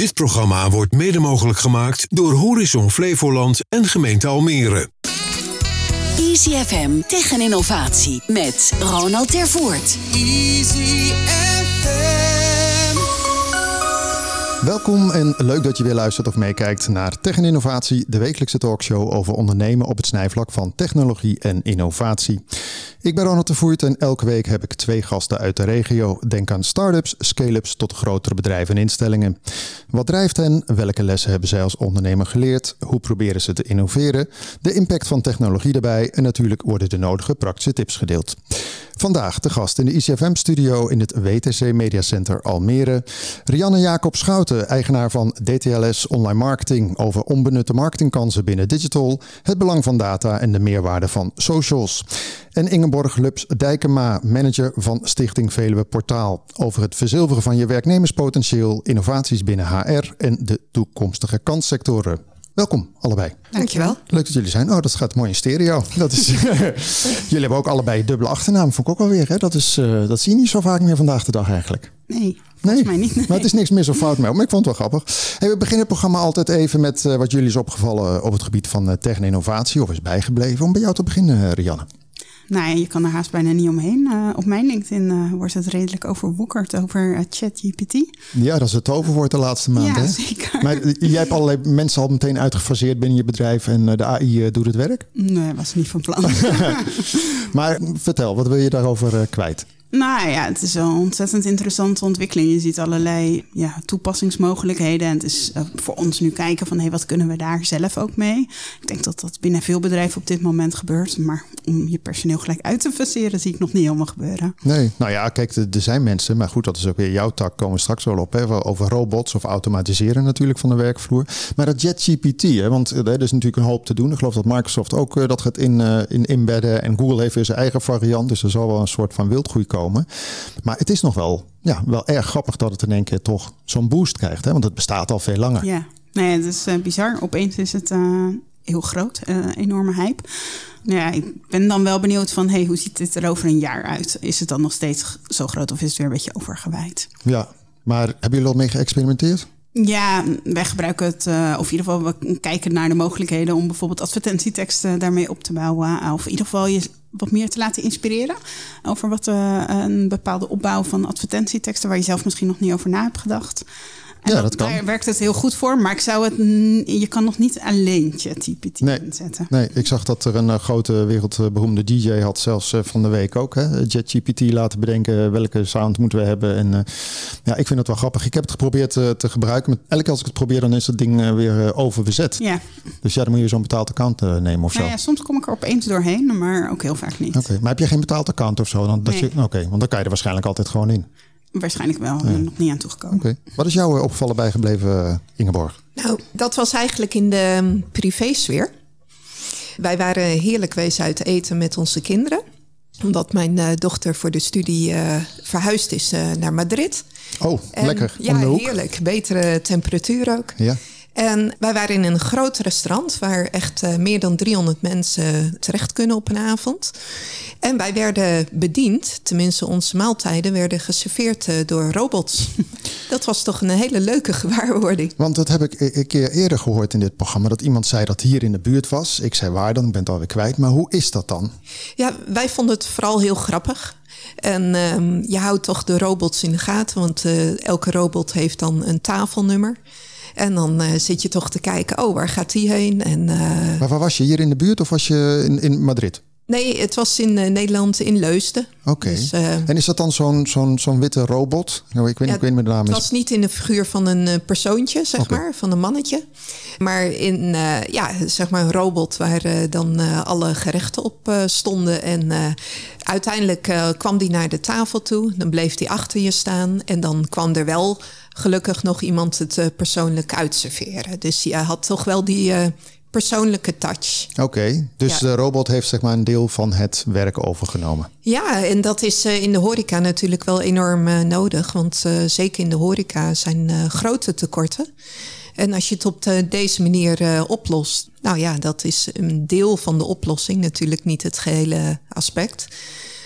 Dit programma wordt mede mogelijk gemaakt door Horizon Flevoland en gemeente Almere. Easy FM Tech en Innovatie met Ronald Tervoort. Easy FM. Welkom en leuk dat je weer luistert of meekijkt naar Tech en Innovatie, de wekelijkse talkshow over ondernemen op het snijvlak van technologie en innovatie. Ik ben Ronald de Voert en elke week heb ik twee gasten uit de regio. Denk aan start-ups, scale-ups tot grotere bedrijven en instellingen. Wat drijft hen? Welke lessen hebben zij als ondernemer geleerd? Hoe proberen ze te innoveren? De impact van technologie erbij en natuurlijk worden de nodige praktische tips gedeeld. Vandaag de gast in de ICFM-studio in het WTC Media Center Almere. Rianne Jacob Schouten, eigenaar van DTLS Online Marketing, over onbenutte marketingkansen binnen digital, het belang van data en de meerwaarde van socials. En Ingeborg Lups Dijkema, manager van Stichting Veluwe Portaal, over het verzilveren van je werknemerspotentieel, innovaties binnen HR en de toekomstige kanssectoren. Welkom allebei. Dankjewel. Leuk dat jullie zijn. Oh, dat gaat mooi in stereo. Dat is, jullie hebben ook allebei dubbele achternaam. Vond ik ook alweer. Hè? Dat, is, uh, dat zie je niet zo vaak meer vandaag de dag eigenlijk. Nee, Nee, mij niet. Nee. maar het is niks meer zo fout mee. Maar ik vond het wel grappig. Hey, we beginnen het programma altijd even met uh, wat jullie is opgevallen op het gebied van uh, tech en innovatie. Of is bijgebleven. Om bij jou te beginnen, Rianne. Nou, je kan er haast bijna niet omheen. Uh, op mijn LinkedIn uh, wordt het redelijk overwoekerd over uh, ChatGPT. Ja, dat is het toverwoord de laatste maand. Ja, hè? zeker. Maar jij hebt allerlei mensen al meteen uitgefaseerd binnen je bedrijf en de AI doet het werk? Nee, was niet van plan. maar vertel, wat wil je daarover kwijt? Nou ja, het is een ontzettend interessante ontwikkeling. Je ziet allerlei ja, toepassingsmogelijkheden. En het is uh, voor ons nu kijken van hey, wat kunnen we daar zelf ook mee. Ik denk dat dat binnen veel bedrijven op dit moment gebeurt. Maar om je personeel gelijk uit te faceren zie ik nog niet helemaal gebeuren. Nee, nou ja, kijk, er zijn mensen. Maar goed, dat is ook weer jouw tak. Komen we straks wel op. Hè, over robots of automatiseren natuurlijk van de werkvloer. Maar dat JetGPT, hè, want er is natuurlijk een hoop te doen. Ik geloof dat Microsoft ook uh, dat gaat in, in embedden. En Google heeft weer zijn eigen variant. Dus er zal wel een soort van wildgroei komen. Maar het is nog wel, ja, wel erg grappig dat het in één keer toch zo'n boost krijgt. Hè? Want het bestaat al veel langer. Ja, nee, het is uh, bizar. Opeens is het uh, heel groot, uh, enorme hype. Nou ja, ik ben dan wel benieuwd van, hey, hoe ziet dit er over een jaar uit? Is het dan nog steeds zo groot of is het weer een beetje overgewaaid? Ja, maar hebben jullie al mee geëxperimenteerd? Ja, wij gebruiken het, uh, of in ieder geval we kijken naar de mogelijkheden om bijvoorbeeld advertentieteksten daarmee op te bouwen. Of in ieder geval je wat meer te laten inspireren over wat uh, een bepaalde opbouw van advertentieteksten waar je zelf misschien nog niet over na hebt gedacht. En ja, dat kan. Daar werkt het heel goed voor, maar ik zou het, je kan nog niet alleen ChatGPT nee, inzetten. Nee, ik zag dat er een uh, grote wereldberoemde DJ had zelfs uh, van de week ook. ChatGPT laten bedenken welke sound moeten we hebben. En uh, ja, ik vind het wel grappig. Ik heb het geprobeerd te gebruiken. Maar elke keer als ik het probeer, dan is het ding weer overbezet. Ja. Dus ja, dan moet je zo'n betaald account nemen of zo. Nou ja, soms kom ik er opeens doorheen, maar ook heel vaak niet. Oké, okay, maar heb je geen betaald account of zo? Dan, dat Nee. je, Oké, want dan kan je er waarschijnlijk altijd gewoon in. Waarschijnlijk wel, ja. nog niet aan toegekomen. Oké. Wat is jou opgevallen bijgebleven, Ingeborg? Nou, dat was eigenlijk in de privésfeer. Wij waren heerlijk wezen uit eten met onze kinderen. Omdat mijn uh, dochter voor de studie uh, verhuisd is uh, naar Madrid. Oh, en, lekker. Ja, heerlijk. Betere temperatuur ook. Ja. En wij waren in een groot restaurant waar echt uh, meer dan 300 mensen terecht kunnen op een avond. En wij werden bediend, tenminste onze maaltijden werden geserveerd uh, door robots. dat was toch een hele leuke gewaarwording. Want dat heb ik een keer eerder gehoord in dit programma, dat iemand zei dat hier in de buurt was. Ik zei waar dan, ik ben het alweer kwijt. Maar hoe is dat dan? Ja, wij vonden het vooral heel grappig. En um, je houdt toch de robots in de gaten, want uh, elke robot heeft dan een tafelnummer. En dan uh, zit je toch te kijken, oh, waar gaat die heen? En, uh, maar waar was je? Hier in de buurt of was je in, in Madrid? Nee, het was in uh, Nederland, in Leusden. Oké. Okay. Dus, en is dat dan zo'n zo'n zo'n witte robot? Nou, ik weet, ja, ik weet niet de naam. Het was niet in de figuur van een persoontje, zeg okay. maar, van een mannetje. Maar in, ja, zeg maar een robot waar dan alle gerechten op stonden. En uiteindelijk kwam die naar de tafel toe. Dan bleef die achter je staan. En dan kwam er wel gelukkig nog iemand het uh, persoonlijk uitserveren. Dus je had toch wel die uh, persoonlijke touch. Oké, okay, dus ja. de robot heeft zeg maar een deel van het werk overgenomen. Ja, en dat is uh, in de horeca natuurlijk wel enorm nodig. Want zeker in de horeca zijn grote tekorten. En als je het op de, deze manier oplost, nou ja, dat is een deel van de oplossing, natuurlijk niet het gehele aspect.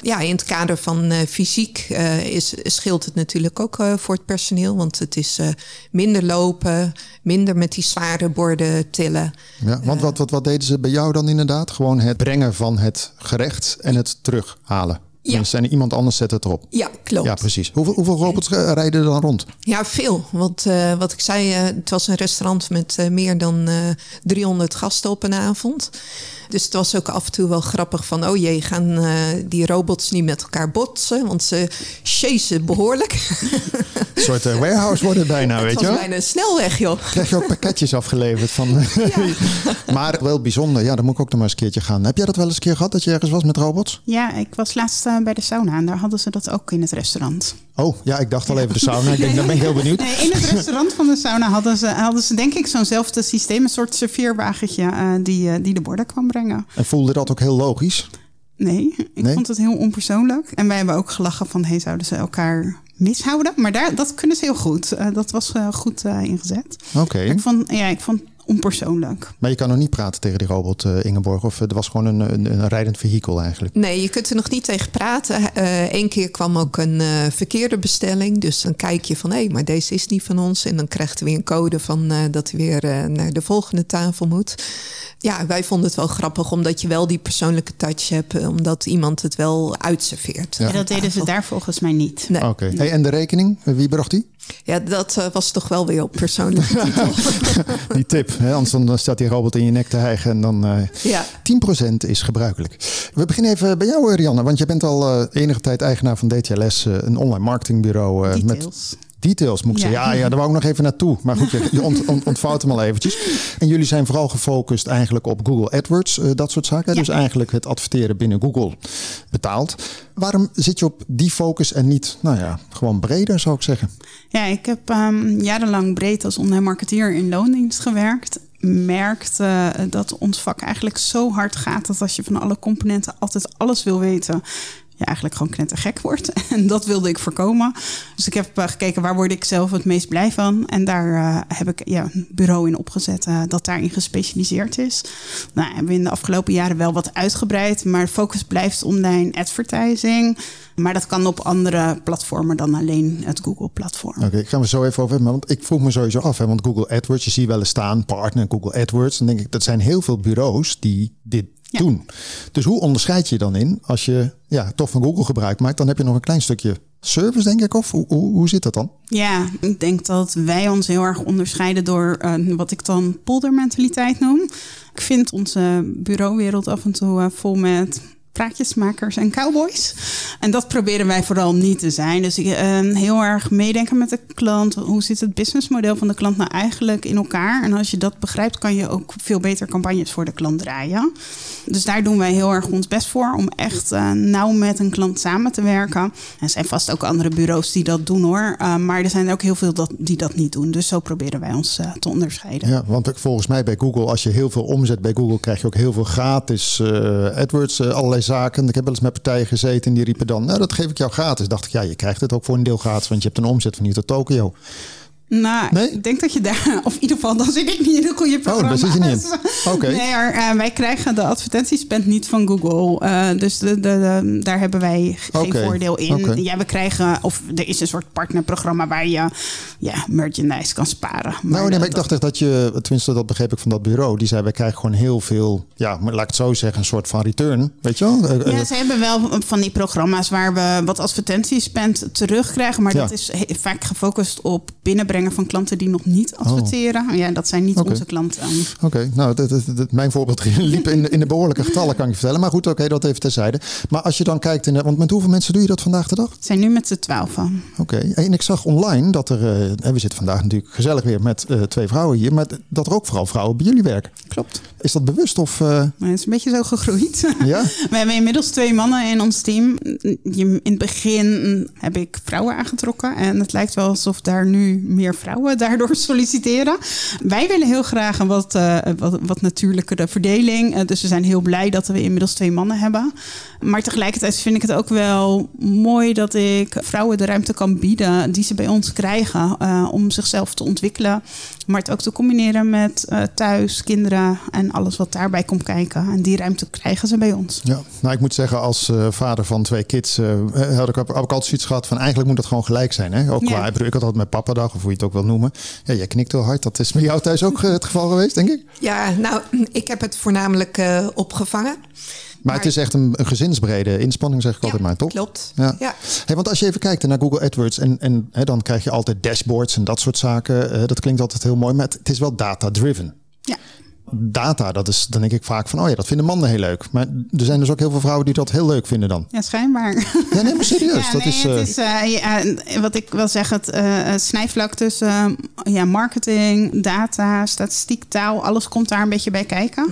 Ja, in het kader van uh, fysiek uh, is, scheelt het natuurlijk ook uh, voor het personeel. Want het is minder lopen, minder met die zware borden tillen. Ja, want wat, wat, wat deden ze bij jou dan inderdaad? Gewoon het brengen van het gerecht en het terughalen. Ja. Dus en iemand anders zet het erop. Ja, klopt. Ja, precies. Hoeveel, hoeveel robots rijden er dan rond? Ja, veel. Want uh, wat ik zei, uh, het was een restaurant met uh, meer dan 300 gasten op een avond. Dus het was ook af en toe wel grappig van... oh jee, gaan die robots niet met elkaar botsen? Want ze chasen behoorlijk. Een soort warehouse worden bijna, weet je wel? Het was bijna snelweg, joh. Krijg je ook pakketjes afgeleverd van... maar wel bijzonder. Ja, dan moet ik ook nog maar eens een keertje gaan. Heb jij dat wel eens een keer gehad, dat je ergens was met robots? Ja, ik was laatst bij de sauna en daar hadden ze dat ook in het restaurant. Oh, ja, ik dacht al even de sauna. Ik denk, dan ben ik heel benieuwd. Nee, in het restaurant van de sauna hadden ze, hadden ze denk ik zo'nzelfde systeem. Een soort serveerwagentje uh, die, uh, die de borden kwam brengen. En voelde dat ook heel logisch? Nee, ik nee? vond het heel onpersoonlijk. En wij hebben ook gelachen van, hey, zouden ze elkaar mishouden? Maar daar, dat kunnen ze heel goed. Dat was goed ingezet. Oké. Okay. Ik vond, ja, ik vond onpersoonlijk. Maar je kan nog niet praten tegen die robot, uh, Ingeborg? Of het was gewoon een, een, een, rijdend vehikel eigenlijk? Nee, je kunt er nog niet tegen praten. Eén uh, keer kwam ook een uh, verkeerde bestelling. Dus dan kijk je van, hé, hey, maar deze is niet van ons. En dan krijgt hij weer een code van dat hij weer naar de volgende tafel moet. Ja, wij vonden het wel grappig, omdat je wel die persoonlijke touch hebt. Omdat iemand het wel uitserveert. Ja, dat deden ze daar volgens mij niet. Nee. Oké. Hey, en de rekening, wie bracht die? Ja, dat uh, was toch wel weer op persoonlijke titel. die tip, hè? anders dan staat die robot in je nek te hijgen en dan uh, ja. 10% is gebruikelijk. We beginnen even bij jou, Rianne, want je bent al uh, enige tijd eigenaar van DTLS, een online marketingbureau. Details. met details moet ik ja. zeggen. Ja, ja, daar wou ik nog even naartoe. Maar goed, je ont, ont, ontvouwt hem al eventjes. En jullie zijn vooral gefocust eigenlijk op Google AdWords, uh, dat soort zaken. Ja. Dus eigenlijk het adverteren binnen Google betaald. Waarom zit je op die focus en niet, nou ja, gewoon breder zou ik zeggen? Ja, ik heb um, jarenlang breed als online marketeer in loondienst gewerkt merkte uh, dat ons vak eigenlijk zo hard gaat dat als je van alle componenten altijd alles wil weten, eigenlijk gewoon knettergek wordt. En dat wilde ik voorkomen. Dus ik heb uh, gekeken waar word ik zelf het meest blij van. En daar uh, heb ik ja, een bureau in opgezet uh, dat daarin gespecialiseerd is. Nou, hebben we in de afgelopen jaren wel wat uitgebreid. Maar focus blijft online advertising. Maar dat kan op andere platformen dan alleen het Google-platform. Oké, okay, ik ga me zo even over hebben. Want ik vroeg me sowieso af, hè, want Google AdWords, je ziet wel eens staan, partner Google AdWords. Dan denk ik, dat zijn heel veel bureaus die dit ja. doen. Dus hoe onderscheid je dan in als je ja, toch van Google gebruik maakt? Dan heb je nog een klein stukje service, denk ik. Of hoe, hoe, hoe zit dat dan? Ja, ik denk dat wij ons heel erg onderscheiden door uh, wat ik dan poldermentaliteit noem. Ik vind onze bureauwereld af en toe uh, vol met praatjesmakers en cowboys. En dat proberen wij vooral niet te zijn. Dus uh, heel erg meedenken met de klant. Hoe zit het businessmodel van de klant nou eigenlijk in elkaar? En als je dat begrijpt, kan je ook veel beter campagnes voor de klant draaien. Dus daar doen wij heel erg ons best voor om echt uh, nauw met een klant samen te werken. Er zijn vast ook andere bureaus die dat doen hoor. Uh, maar er zijn ook heel veel dat, die dat niet doen. Dus zo proberen wij ons te onderscheiden. Ja, want volgens mij bij Google, als je heel veel omzet bij Google, krijg je ook heel veel gratis AdWords, allerlei zaken. Ik heb wel eens met partijen gezeten en die riepen dan, nou dat geef ik jou gratis. Dacht ik, ja, je krijgt het ook voor een deel gratis, want je hebt een omzet van hier tot Tokio. Nou, nee? ik denk dat je daar, of in ieder geval, dan zit ik niet in een goede programma. Oh, daar zit je niet. Oké. Okay. Nee, maar, uh, wij krijgen de advertentiespend niet van Google. Uh, dus de, de, de, daar hebben wij geen okay. voordeel in. Okay. Ja, we krijgen, of er is een soort partnerprogramma waar je ja, merchandise kan sparen. Maar nou, nee, maar ik dacht echt dat je, tenminste dat begreep ik van dat bureau, die zei wij krijgen gewoon heel veel, ja, laat ik het zo zeggen, een soort van return, weet je wel? Uh, ja, ze hebben wel van die programma's waar we wat advertentiespend terugkrijgen, maar ja. dat is vaak gefocust op binnenbrengen van klanten die nog niet adverteren. Oh. Ja, dat zijn niet okay. onze klanten. Oké, okay. nou, dat, dat, dat, mijn voorbeeld liep in, in de behoorlijke getallen, kan ik je vertellen. Maar goed, oké, okay, dat even terzijde. Maar als je dan kijkt, in de, want met hoeveel mensen doe je dat vandaag de dag? Het zijn nu met z'n twaalf. Oké, en ik zag online dat er, uh, we zitten vandaag natuurlijk gezellig weer met uh, twee vrouwen hier, maar dat er ook vooral vrouwen bij jullie werken. Klopt. Is dat bewust of? Uh... Het is een beetje zo gegroeid. Ja. we hebben inmiddels twee mannen in ons team. In het begin heb ik vrouwen aangetrokken en het lijkt wel alsof daar nu meer vrouwen daardoor solliciteren. Wij willen heel graag een wat, uh, wat, wat natuurlijkere verdeling. Uh, dus we zijn heel blij dat we inmiddels twee mannen hebben. Maar tegelijkertijd vind ik het ook wel mooi dat ik vrouwen de ruimte kan bieden die ze bij ons krijgen om zichzelf te ontwikkelen. Maar het ook te combineren met thuis, kinderen en alles wat daarbij komt kijken. En die ruimte krijgen ze bij ons. Ja, nou ik moet zeggen, als vader van twee kids had ik, heb ik altijd zoiets gehad van eigenlijk moet dat gewoon gelijk zijn. Hè? Ook qua, ja. ik had altijd met papadag of hoe je het ook wil noemen. Ja, jij knikt heel hard. Dat is bij jou thuis ook het geval geweest, denk ik? Ja, nou, ik heb het voornamelijk uh, opgevangen. Maar, het is echt een, een gezinsbrede inspanning, zeg ik altijd maar, toch? Klopt. Ja. ja. Hey, want als je even kijkt naar Google AdWords en, en hè, dan krijg je altijd dashboards en dat soort zaken. Uh, dat klinkt altijd heel mooi, maar het, het is wel data-driven. Ja. Data, dat is, dan denk ik vaak van, oh ja, dat vinden mannen heel leuk. Maar er zijn dus ook heel veel vrouwen die dat heel leuk vinden dan. Ja, schijnbaar. Ja, nee, maar serieus. Ja, dat nee, is, het is uh, ja, wat ik wil zeggen, het uh, snijvlak tussen uh, ja, marketing, data, statistiek, taal, alles komt daar een beetje bij kijken.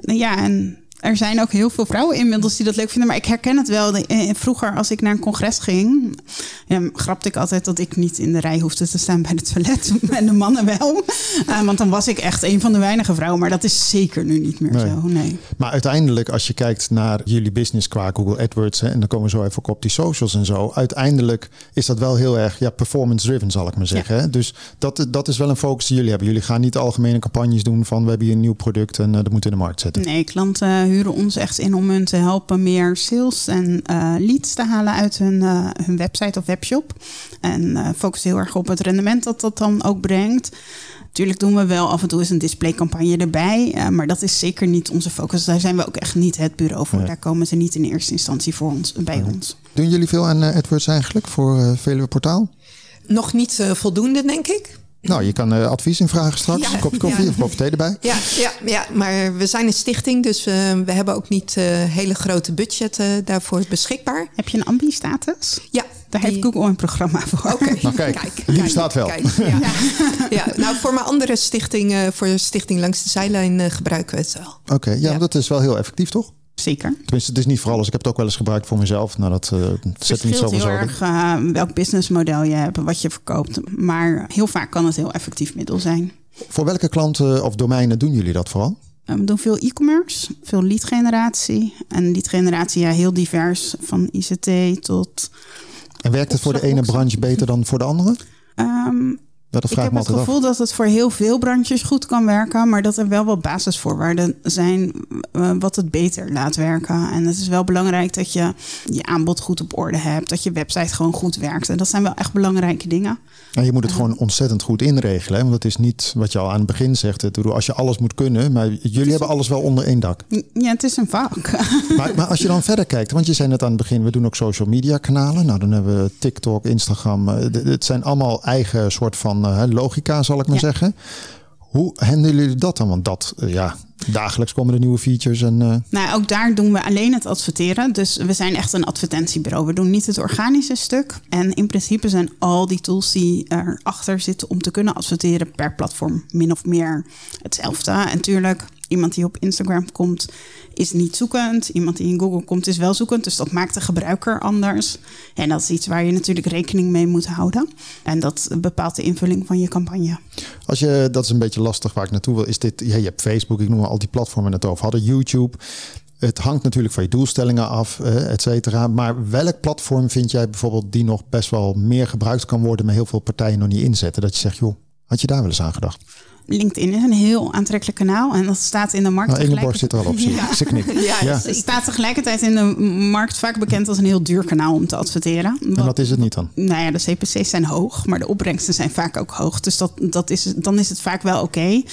Ja, en er zijn ook heel veel vrouwen inmiddels die dat leuk vinden. Maar ik herken het wel. Vroeger, als ik naar een congres ging, ja, grapte ik altijd dat ik niet in de rij hoefde te staan bij het toilet. En de mannen wel. Uh, want dan was ik echt een van de weinige vrouwen. Maar dat is zeker nu niet meer Nee. zo. Nee. Maar uiteindelijk, als je kijkt naar jullie business qua Google AdWords, hè, en dan komen we zo even op die socials en zo. Uiteindelijk is dat wel heel erg ja, performance-driven, zal ik maar zeggen. Dus dat, dat is wel een focus die jullie hebben. Jullie gaan niet algemene campagnes doen van we hebben hier een nieuw product en uh, dat moeten we in de markt zetten. Nee, klanten huren ons echt in om hun te helpen meer sales en uh, leads te halen uit hun, uh, hun website of webshop. En uh, focus heel erg op het rendement dat dat dan ook brengt. Natuurlijk doen we wel af en toe eens een displaycampagne erbij. Uh, maar dat is zeker niet onze focus. Daar zijn we ook echt niet het bureau voor. Nee. Daar komen ze niet in eerste instantie voor ons, bij Nee. ons. Doen jullie veel aan uh, AdWords eigenlijk voor uh, Veluwe Portaal? Nog niet uh, voldoende, denk ik. Nou, je kan uh, advies invragen straks. Ja, een kopje koffie ja. of een kopje thee erbij. Ja, ja, ja, maar we zijn een stichting, dus uh, we hebben ook niet uh, hele grote budgetten daarvoor beschikbaar. Heb je een ambi-status? Ja. Daar die... heeft Google een programma voor. Oké, okay. nou, kijk, kijk die bestaat wel. Kijk, ja. ja. nou voor mijn andere stichting, voor Stichting Langs de Zijlijn, uh, gebruiken we het wel. Oké, okay, ja, ja, dat is wel heel effectief, toch? Zeker. Tenminste, het is niet voor alles. Ik heb het ook wel eens gebruikt voor mezelf. Nou, dat uh, zet niet zoveel heel erg uh, welk businessmodel je hebt, wat je verkoopt. Maar heel vaak kan het heel effectief middel zijn. Voor welke klanten of domeinen doen jullie dat vooral? We doen veel e-commerce, veel lead generatie. En lead generatie, ja, heel divers. Van ICT tot... En werkt het voor de ene branche beter dan voor de andere? Um, dat ik heb het gevoel af. dat het voor heel veel branches goed kan werken, maar dat er wel wat basisvoorwaarden zijn uh, wat het beter laat werken. En het is wel belangrijk dat je je aanbod goed op orde hebt, dat je website gewoon goed werkt. En dat zijn wel echt belangrijke dingen. En je moet het uh, gewoon ontzettend goed inregelen, hè? want het is niet wat je al aan het begin zegt. Het, als je alles moet kunnen, maar jullie hebben alles wel onder één dak. Ja, het is een vak. Maar, maar als je dan verder kijkt, want je zei net aan het begin, we doen ook social media kanalen. Nou, dan hebben we TikTok, Instagram. Het zijn allemaal eigen soort van uh, logica, zal ik maar ja. zeggen. Hoe handelen jullie dat dan? Want dat, uh, ja, dagelijks komen er nieuwe features. En, uh... Nou, ook daar doen we alleen het adverteren. Dus we zijn echt een advertentiebureau. We doen niet het organische stuk. En in principe zijn al die tools die erachter zitten om te kunnen adverteren per platform min of meer hetzelfde. En natuurlijk, iemand die op Instagram komt, is niet zoekend. Iemand die in Google komt, is wel zoekend. Dus dat maakt de gebruiker anders. En dat is iets waar je natuurlijk rekening mee moet houden. En dat bepaalt de invulling van je campagne. Als je, dat is een beetje lastig waar ik naartoe wil, is dit, je hebt Facebook, ik noem al die platformen net over hadden, YouTube. Het hangt natuurlijk van je doelstellingen af, et cetera. Maar welk platform vind jij bijvoorbeeld die nog best wel meer gebruikt kan worden, maar heel veel partijen nog niet inzetten? Dat je zegt, joh, had je daar wel eens aan gedacht? LinkedIn is een heel aantrekkelijk kanaal en dat staat in de markt. Nou, Ingeborg zit er al op, zie ja. Ze knikt. Ja, ja. Het staat tegelijkertijd in de markt vaak bekend als een heel duur kanaal om te adverteren. En wat, wat is het niet dan? Nou ja, de CPC's zijn hoog, maar de opbrengsten zijn vaak ook hoog. Dus dat, dat is, dan is het vaak wel oké. Okay.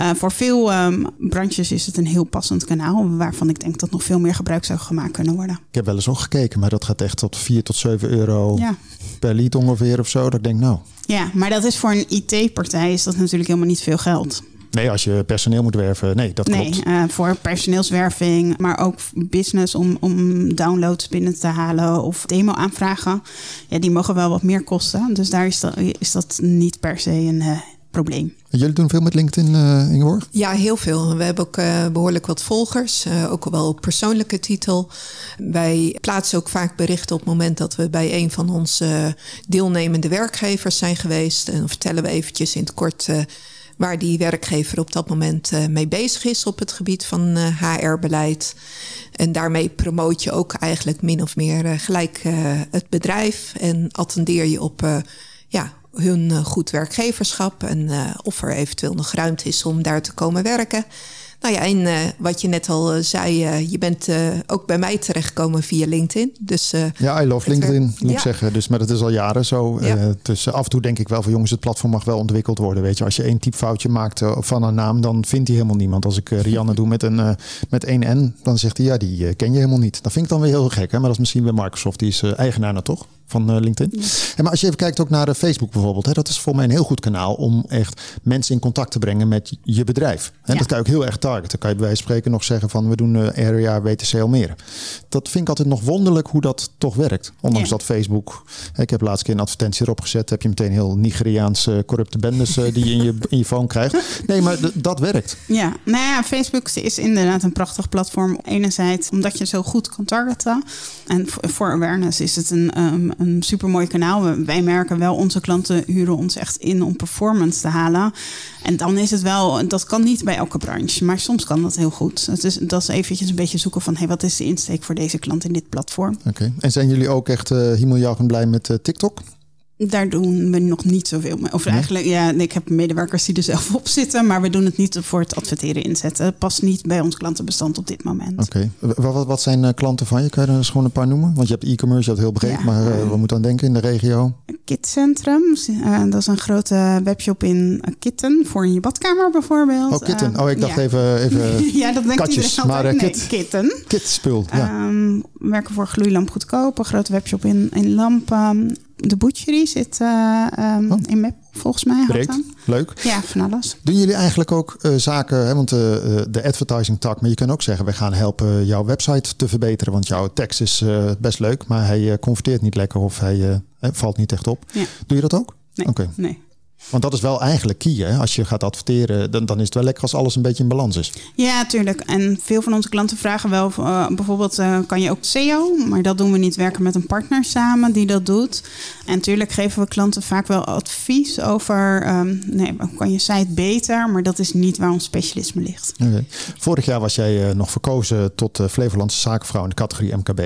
Uh, voor veel um, branches is het een heel passend kanaal, waarvan ik denk dat nog veel meer gebruik zou gemaakt kunnen worden. Ik heb wel eens ook gekeken, maar dat gaat echt tot 4 tot 7 euro ja. Per lead ongeveer of zo. Dat ik denk, nou. Ja, maar dat is voor een IT-partij is dat natuurlijk helemaal niet veel geld. Nee, als je personeel moet werven, nee, dat nee, klopt. Nee, uh, voor personeelswerving, maar ook business om, om downloads binnen te halen of demo-aanvragen. Ja, die mogen wel wat meer kosten. Dus daar is dat, is dat niet per se een uh, probleem. Jullie doen veel met LinkedIn, uh, Ingeborg? Ja, heel veel. We hebben ook uh, behoorlijk wat volgers, uh, ook wel op persoonlijke titel. Wij plaatsen ook vaak berichten op het moment dat we bij een van onze deelnemende werkgevers zijn geweest. En dan vertellen we eventjes in het kort waar die werkgever op dat moment mee bezig is op het gebied van HR-beleid. En daarmee promoot je ook eigenlijk min of meer gelijk het bedrijf en attendeer je op hun eh, goed werkgeverschap en uh, of er eventueel nog ruimte is om daar te komen werken. Nou ja, en uh, wat je net al zei, je bent ook bij mij terechtgekomen via LinkedIn. Dus, ja, I love LinkedIn, moet ik zeggen. Dus, maar dat is al jaren zo. Ja. dus af en toe denk ik wel van jongens, het platform mag wel ontwikkeld worden. Weet je, als je één typfoutje maakt van een naam, dan vindt hij helemaal niemand. Als ik Rianne doe met een met één N, dan zegt hij ja, die ken je helemaal niet. Dat vind ik dan weer heel gek, hè? maar dat is misschien bij Microsoft, die is eigenaar nou toch? van LinkedIn. Ja. maar als je even kijkt ook naar Facebook bijvoorbeeld, hè, dat is voor mij een heel goed kanaal om echt mensen in contact te brengen met je bedrijf. En ja. dat kan je ook heel erg Dan kan je bij wijze van spreken nog zeggen van we doen area WTC Almere. Dat vind ik altijd nog wonderlijk hoe dat toch werkt. Ondanks ja. dat Facebook, ik heb laatst keer een advertentie erop gezet, heb je meteen heel Nigeriaanse corrupte bendes die je in je, in je phone krijgt. Nee, maar dat werkt. Ja, nou ja, Facebook is inderdaad een prachtig platform. Enerzijds omdat je zo goed kan targeten. En voor awareness is het een, um, een supermooi kanaal. Wij merken wel, onze klanten huren ons echt in om performance te halen. En dan is het wel, dat kan niet bij elke branche, maar soms kan dat heel goed. Is, dat is eventjes een beetje zoeken van, hey, wat is de insteek voor deze klant in dit platform? Oké, en zijn jullie ook echt uh, blij met uh, TikTok? Daar doen we nog niet zoveel mee. Of eigenlijk, ja, ik heb medewerkers die er zelf op zitten, maar we doen het niet voor het adverteren inzetten. Het past niet bij ons klantenbestand op dit moment. Oké, okay. wat, wat, zijn uh, klanten van je? Kan je er eens gewoon een paar noemen? Want je hebt e-commerce, je hebt heel breed, ja. maar uh, wat moet dan denken in de regio? Kitcentrum, uh, dat is een grote webshop in Kitten voor in je badkamer bijvoorbeeld. Oh, Kitten. oh, ik dacht even, even ja, dat denkt katjes, maar nee, kit, Kitten. Kitspul, ja. Um, werken voor gloeilamp goedkoop, een grote webshop in, in lampen de butchery zit uh, um, oh. in Mep, volgens mij. Breed, leuk. Ja, van alles. Doen jullie eigenlijk ook uh, zaken, hè, want uh, de advertising tak, maar je kan ook zeggen, we gaan helpen jouw website te verbeteren, want jouw tekst is best leuk, maar hij converteert niet lekker of hij valt niet echt op. Ja. Doe je dat ook? Nee, okay. nee. Want dat is wel eigenlijk key. Hè? Als je gaat adverteren, dan, dan is het wel lekker als alles een beetje in balans is. Ja, tuurlijk. En veel van onze klanten vragen wel, uh, bijvoorbeeld, uh, kan je ook SEO? Maar dat doen we niet. werken met een partner samen die dat doet. En natuurlijk geven we klanten vaak wel advies over, um, nee, kan je site beter? Maar dat is niet waar ons specialisme ligt. Okay. Vorig jaar was jij uh, nog verkozen tot Flevolandse zakenvrouw in de categorie MKB.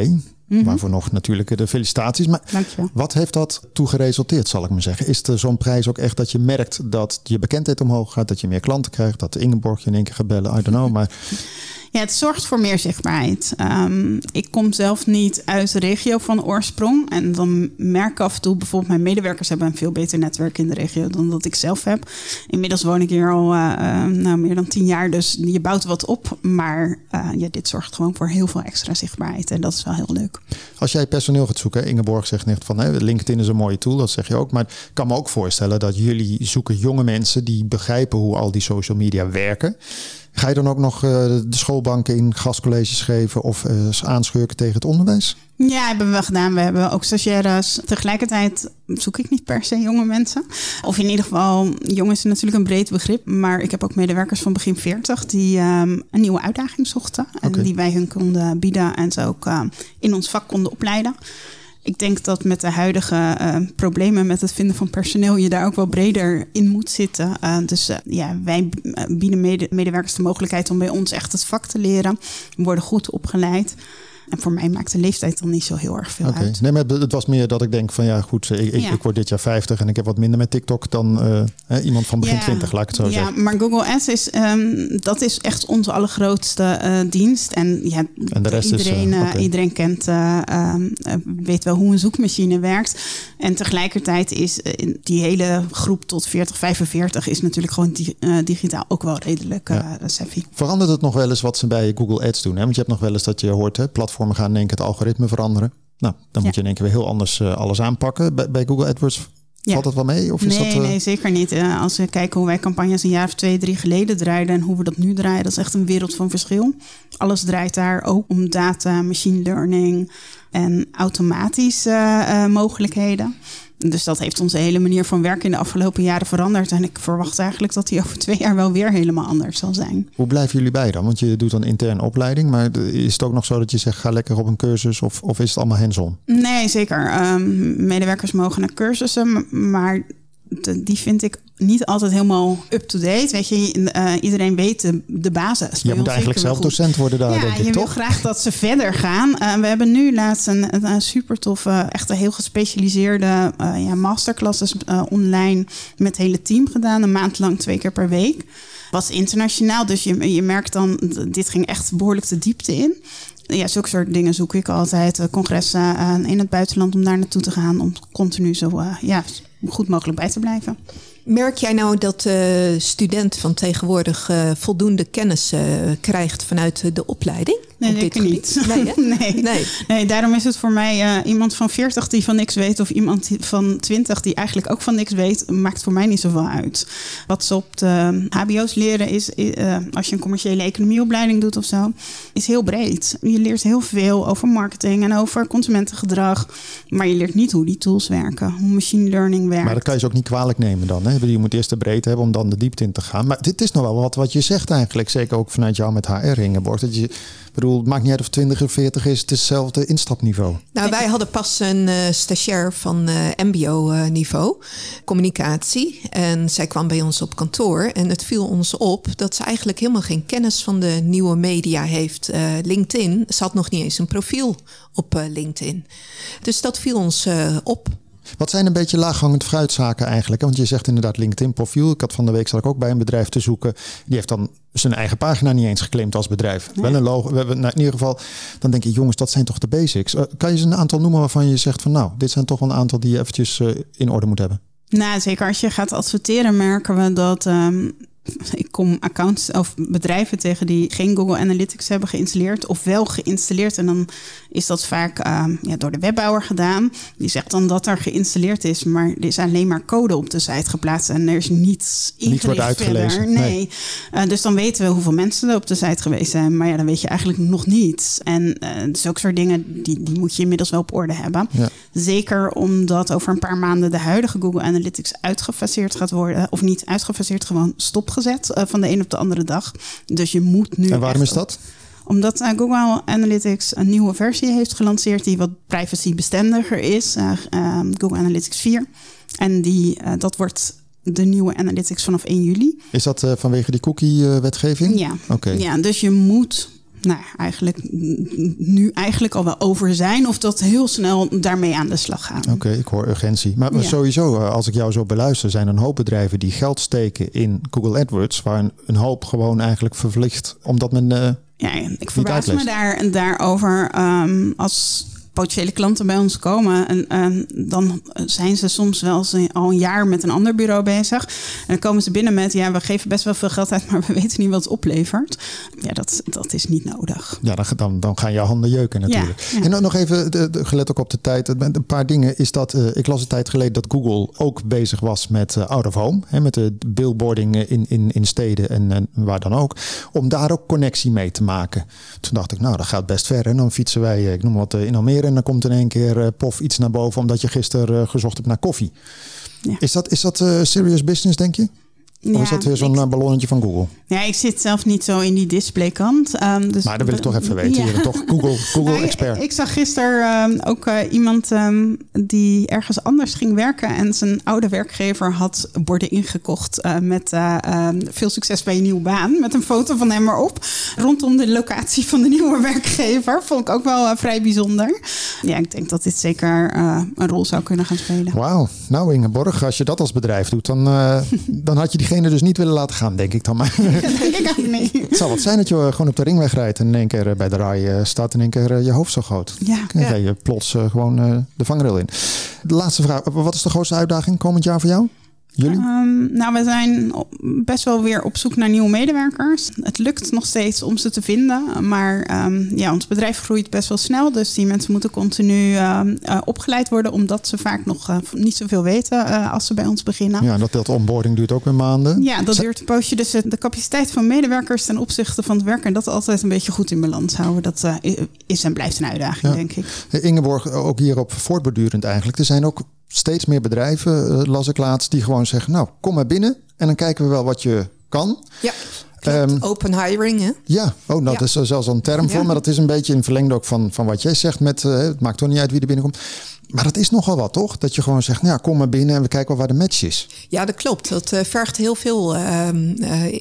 Mm -hmm. Waarvoor nog natuurlijk de felicitaties. Maar Dankjewel. wat heeft dat toe geresulteerd, zal ik maar zeggen? Is er zo'n prijs ook echt dat je merkt dat je bekendheid omhoog gaat, dat je meer klanten krijgt, dat Ingeborg je in één keer gaat bellen? I don't know. Maar het zorgt voor meer zichtbaarheid. Um, ik kom zelf niet uit de regio van oorsprong. En dan merk ik af en toe, bijvoorbeeld mijn medewerkers hebben een veel beter netwerk in de regio dan dat ik zelf heb. Inmiddels woon ik hier al uh, uh, nou, meer dan tien jaar, dus je bouwt wat op. Maar uh, ja, dit zorgt gewoon voor heel veel extra zichtbaarheid. En dat is wel heel leuk. Als jij personeel gaat zoeken, Ingeborg zegt net van LinkedIn is een mooie tool, dat zeg je ook. Maar ik kan me ook voorstellen dat jullie zoeken jonge mensen die begrijpen hoe al die social media werken. Ga je dan ook nog uh, de schoolbanken in gastcolleges geven of uh, aanschurken tegen het onderwijs? Ja, hebben we wel gedaan. We hebben ook stagiaires. Tegelijkertijd zoek ik niet per se jonge mensen. Of in ieder geval, jong is natuurlijk een breed begrip. Maar ik heb ook medewerkers van begin 40 die um, een nieuwe uitdaging zochten. En okay. die wij hun konden bieden en ze ook uh, in ons vak konden opleiden. Ik denk dat met de huidige uh, problemen met het vinden van personeel je daar ook wel breder in moet zitten. Uh, dus uh, ja, wij bieden mede medewerkers de mogelijkheid om bij ons echt het vak te leren, worden goed opgeleid. En voor mij maakt de leeftijd dan niet zo heel erg veel okay. uit. Nee, maar het was meer dat ik denk van ja, goed, ik, ja. ik word dit jaar 50 en ik heb wat minder met TikTok dan uh, iemand van begin ja. 20, laat ik het zo ja, zeggen. Ja, maar Google Ads is, um, dat is echt onze allergrootste uh, dienst. En, ja, en de rest iedereen, is, uh, okay. iedereen kent, um, weet wel hoe een zoekmachine werkt. En tegelijkertijd is die hele groep tot 40, 45 is natuurlijk gewoon di digitaal ook wel redelijk savvy. Verandert het nog wel eens wat ze bij Google Ads doen? Hè? Want je hebt nog wel eens dat je hoort, hè, platformen gaan in één keer het algoritme veranderen. Nou, dan moet je in één keer weer heel anders uh, alles aanpakken. Bij, bij, Google AdWords ja. valt dat wel mee? Of is nee, dat, uh... nee, zeker niet. Uh, als we kijken hoe wij campagnes een jaar of twee, drie geleden draaiden en hoe we dat nu draaien, dat is echt een wereld van verschil. Alles draait daar ook om data, machine learning en automatische mogelijkheden. Dus dat heeft onze hele manier van werken in de afgelopen jaren veranderd. En ik verwacht eigenlijk dat die over twee jaar wel weer helemaal anders zal zijn. Hoe blijven jullie bij dan? Want je doet dan interne opleiding, maar is het ook nog zo dat je zegt ga lekker op een cursus of, of is het allemaal hands-on? Nee, zeker. Um, medewerkers mogen naar cursussen, maar die vind ik niet altijd helemaal up-to-date. Weet je, uh, iedereen weet de, de basis. Je moet eigenlijk zelf docent worden daar, ja, denk ik, je toch? wil graag dat ze verder gaan. Uh, we hebben nu laatst een, een super toffe, echt een heel gespecialiseerde uh, ja, masterclasses online met het hele team gedaan. Een maand lang, twee keer per week. Was internationaal, dus je, je merkt dan, dit ging echt behoorlijk de diepte in ja, zulke soort dingen zoek ik altijd. Congressen in het buitenland om daar naartoe te gaan. Om continu zo ja, goed mogelijk bij te blijven. Merk jij nou dat de student van tegenwoordig uh, voldoende kennis uh, krijgt vanuit de opleiding? Nee, op dit niet. Nee, nee. nee, nee. daarom is het voor mij uh, iemand van 40 die van niks weet, of iemand van 20 die eigenlijk ook van niks weet, maakt voor mij niet zoveel uit. Wat ze op de HBO's leren is, als je een commerciële economieopleiding doet of zo, is heel breed. Je leert heel veel over marketing en over consumentengedrag, maar je leert niet hoe die tools werken, hoe machine learning werkt. Maar dat kan je ze ook niet kwalijk nemen dan. Hè? Je moet eerst de breedte hebben om dan de diepte in te gaan. Maar dit is nog wel wat wat je zegt eigenlijk. Zeker ook vanuit jou met HR, Ingeborg. Dat je, bedoel, het maakt niet uit of 20 of 40 is. Het is hetzelfde instapniveau. Nou, wij hadden pas een uh, stagiair van uh, mbo-niveau. communicatie. En zij kwam bij ons op kantoor. En het viel ons op dat ze eigenlijk helemaal geen kennis van de nieuwe media heeft. LinkedIn. Ze had nog niet eens een profiel op LinkedIn. Dus dat viel ons op. Wat zijn een beetje laaghangend fruitzaken eigenlijk? Want je zegt inderdaad LinkedIn profiel. Ik had van de week zat ik ook bij een bedrijf te zoeken. Die heeft dan zijn eigen pagina niet eens geclaimd als bedrijf. Nee. Wel een logo. We hebben, nou, in ieder geval, dan denk ik, jongens, dat zijn toch de basics. Uh, kan je eens een aantal noemen waarvan je zegt van nou, dit zijn toch wel een aantal die je eventjes uh, in orde moet hebben? Nou, zeker als je gaat adverteren, merken we dat. Um ik kom accounts of bedrijven tegen die geen Google Analytics hebben geïnstalleerd of wel geïnstalleerd. En dan is dat vaak uh, ja, door de webbouwer gedaan. Die zegt dan dat er geïnstalleerd is, maar er is alleen maar code op de site geplaatst en er is niets Niets wordt uitgelezen. Verder. Nee. nee. Uh, dus dan weten we hoeveel mensen er op de site geweest zijn. Maar ja, dan weet je eigenlijk nog niets. En uh, dus ook soort dingen, die, die moet je inmiddels wel op orde hebben. Ja. Zeker omdat over een paar maanden de huidige Google Analytics uitgefaseerd gaat worden. Of niet uitgefaseerd, gewoon stop gezet uh, van de een op de andere dag. Dus je moet nu. En waarom is dat? Omdat uh, Google Analytics een nieuwe versie heeft gelanceerd die wat privacybestendiger is. Uh, Google Analytics 4. En die, dat wordt de nieuwe Analytics vanaf 1 juli. Is dat vanwege die cookie-wetgeving? Ja. Oké. Okay. ja, dus je moet nou, eigenlijk nu eigenlijk al wel over zijn of dat heel snel daarmee aan de slag gaan. Oké, okay, ik hoor urgentie. Maar, maar ja. sowieso, als ik jou zo beluister, zijn er een hoop bedrijven die geld steken in Google AdWords, waar een, een hoop gewoon eigenlijk vervliegt, omdat men. Uh, ja, ik verbaas me daar, daarover um, als potentiële klanten bij ons komen. En, en, dan zijn ze soms wel al een jaar met een ander bureau bezig. En dan komen ze binnen met: ja, we geven best wel veel geld uit, maar we weten niet wat het oplevert. Ja, dat, dat is niet nodig. Ja, dan, dan, dan gaan je handen jeuken natuurlijk. Ja, ja. En dan nog even, de, de, gelet ook op de tijd. Een paar dingen is dat. Uh, ik las een tijd geleden dat Google ook bezig was met uh, out of home. Hè, met de billboarding in, in, in steden en, en waar dan ook. Om daar ook connectie mee te maken. Toen dacht ik, nou, dat gaat best ver. En dan fietsen wij, ik noem wat, in Almere en dan komt in één keer uh, pof iets naar boven omdat je gisteren uh, gezocht hebt naar koffie. Ja. Is dat, is dat uh, serious business, denk je? Of Ja, is dat weer zo'n ik- uh, ballonnetje van Google? Ja, ik zit zelf niet zo in die displaykant. ehm, dus Maar dat wil ik toch even weten. Toch Google, Google Nou, expert. Ik, ik zag gisteren ehm, ook eh, iemand ehm, die ergens anders ging werken en zijn oude werkgever had borden ingekocht eh, met eh, veel succes bij je nieuwe baan. Met een foto van hem erop. Rondom de locatie van de nieuwe werkgever. Vond ik ook wel eh, vrij bijzonder. Ja, ik denk dat dit zeker eh, een rol zou kunnen gaan spelen. Wauw. Nou Ingeborg, als je dat als bedrijf doet, dan, dan had je diegene dus niet willen laten gaan, denk ik dan maar. Denk ik ook niet. Het zou wat zijn dat je uh, gewoon op de ringweg rijdt en in één keer uh, bij de rij uh, staat in één keer je hoofd zo groot. Ja, Dan ga je plots gewoon de vangrail in. De laatste vraag. Wat is de grootste uitdaging komend jaar voor jou? Jullie? Ehm, nou, we zijn best wel weer op zoek naar nieuwe medewerkers. Het lukt nog steeds om ze te vinden, maar ehm, ja, ons bedrijf groeit best wel snel. Dus die mensen moeten continu ehm, eh, opgeleid worden, omdat ze vaak nog eh, niet zoveel weten eh, als ze bij ons beginnen. Ja. Ja, dat, dat onboarding duurt ook weer maanden. dat Zijn- duurt een poosje. Dus de capaciteit van medewerkers ten opzichte van het werk en dat altijd een beetje goed in balans houden. Dat is en blijft een uitdaging, Ja. denk ik. Ingeborg, ook hierop voortbordurend eigenlijk. Er zijn ook steeds meer bedrijven, uh, las ik laatst, die gewoon zeggen: Nou, kom maar binnen en dan kijken we wel wat je kan. Ja. Um, open hiring, hè? Ja, oh, dat is zelfs een term voor, maar dat is een beetje in verlengde ook van, van wat jij zegt. Met, uh, het maakt toch niet uit wie er binnenkomt. Maar dat is nogal wat, toch? Dat je gewoon zegt, nou ja, kom maar binnen en we kijken wel waar de match is. Ja, dat klopt. Dat uh, vergt heel veel uh,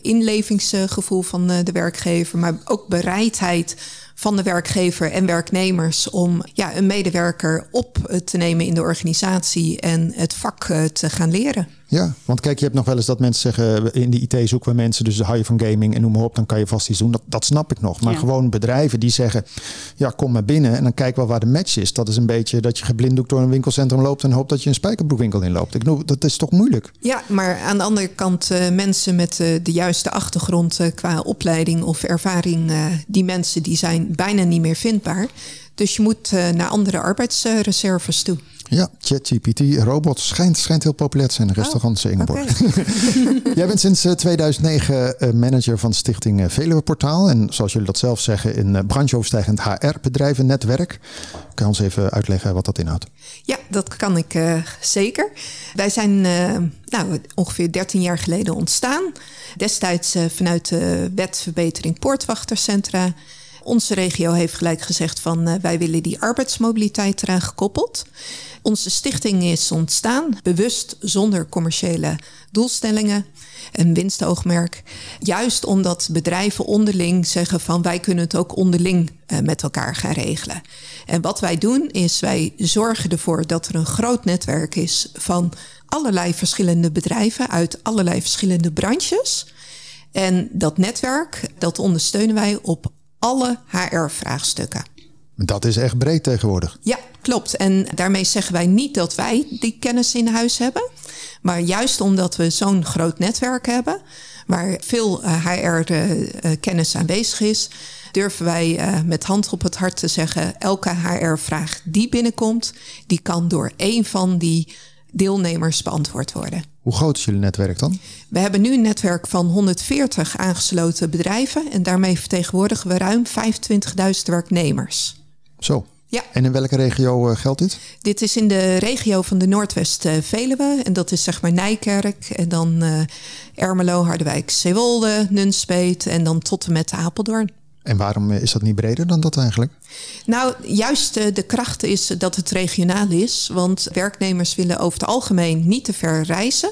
inlevingsgevoel van de werkgever, maar ook bereidheid van de werkgever en werknemers om ja, een medewerker op te nemen in de organisatie en het vak te gaan leren. Ja, want kijk, je hebt nog wel eens dat mensen zeggen... in de IT zoeken we mensen, dus hou je van gaming en noem maar op... dan kan je vast iets doen. Dat, dat snap ik nog. Maar gewoon bedrijven die zeggen... ja, kom maar binnen en dan kijk wel waar de match is. Dat is een beetje dat je geblinddoekt door een winkelcentrum loopt... en hoopt dat je een spijkerbroekwinkel inloopt. Ik noem, dat is toch moeilijk? Ja, maar aan de andere kant uh, mensen met uh, de juiste achtergrond... Uh, qua opleiding of ervaring... die mensen die zijn bijna niet meer vindbaar... Dus je moet naar andere arbeidsreserves toe. Ja, ChatGPT, robots schijnt, schijnt heel populair te zijn in restaurants oh, Ingeborg. Jij bent sinds 2009 eh, manager van Stichting eh, Veluwe Portaal. En zoals jullie dat zelf zeggen, in eh, brancheoverstijgend HR-bedrijvennetwerk. Kan je ons even uitleggen wat dat inhoudt? Ja, dat kan ik uh, zeker. Wij zijn uh, nou, ongeveer 13 jaar geleden ontstaan. Destijds uh, vanuit de wet verbetering poortwachtercentra onze regio heeft gelijk gezegd van uh, wij willen die arbeidsmobiliteit eraan gekoppeld. Onze stichting is ontstaan, bewust zonder commerciële doelstellingen, een winstoogmerk. Juist omdat bedrijven onderling zeggen van wij kunnen het ook onderling uh, met elkaar gaan regelen. En wat wij doen is wij zorgen ervoor dat er een groot netwerk is van allerlei verschillende bedrijven uit allerlei verschillende branches. En dat netwerk, dat ondersteunen wij op alle HR-vraagstukken. Dat is echt breed tegenwoordig. Ja, klopt. En daarmee zeggen wij niet dat wij die kennis in huis hebben. Maar juist omdat we zo'n groot netwerk hebben, waar veel HR-kennis eh, aanwezig is, durven wij uh, met hand op het hart te zeggen: elke HR-vraag die binnenkomt, die kan door één van die deelnemers beantwoord worden. Hoe groot is jullie netwerk dan? We hebben nu een netwerk van 140 aangesloten bedrijven en daarmee vertegenwoordigen we ruim 25.000 werknemers. Zo. Ja. En in welke regio uh, geldt dit? Dit is in de regio van de Noordwest-Veluwe. En dat is zeg maar Nijkerk en dan uh, Ermelo, Harderwijk, Zeewolde, Nunspeet en dan tot en met Apeldoorn. En waarom is dat niet breder dan dat eigenlijk? Nou, juist eh, de kracht is dat het regionaal is. Want werknemers willen over het algemeen niet te ver reizen.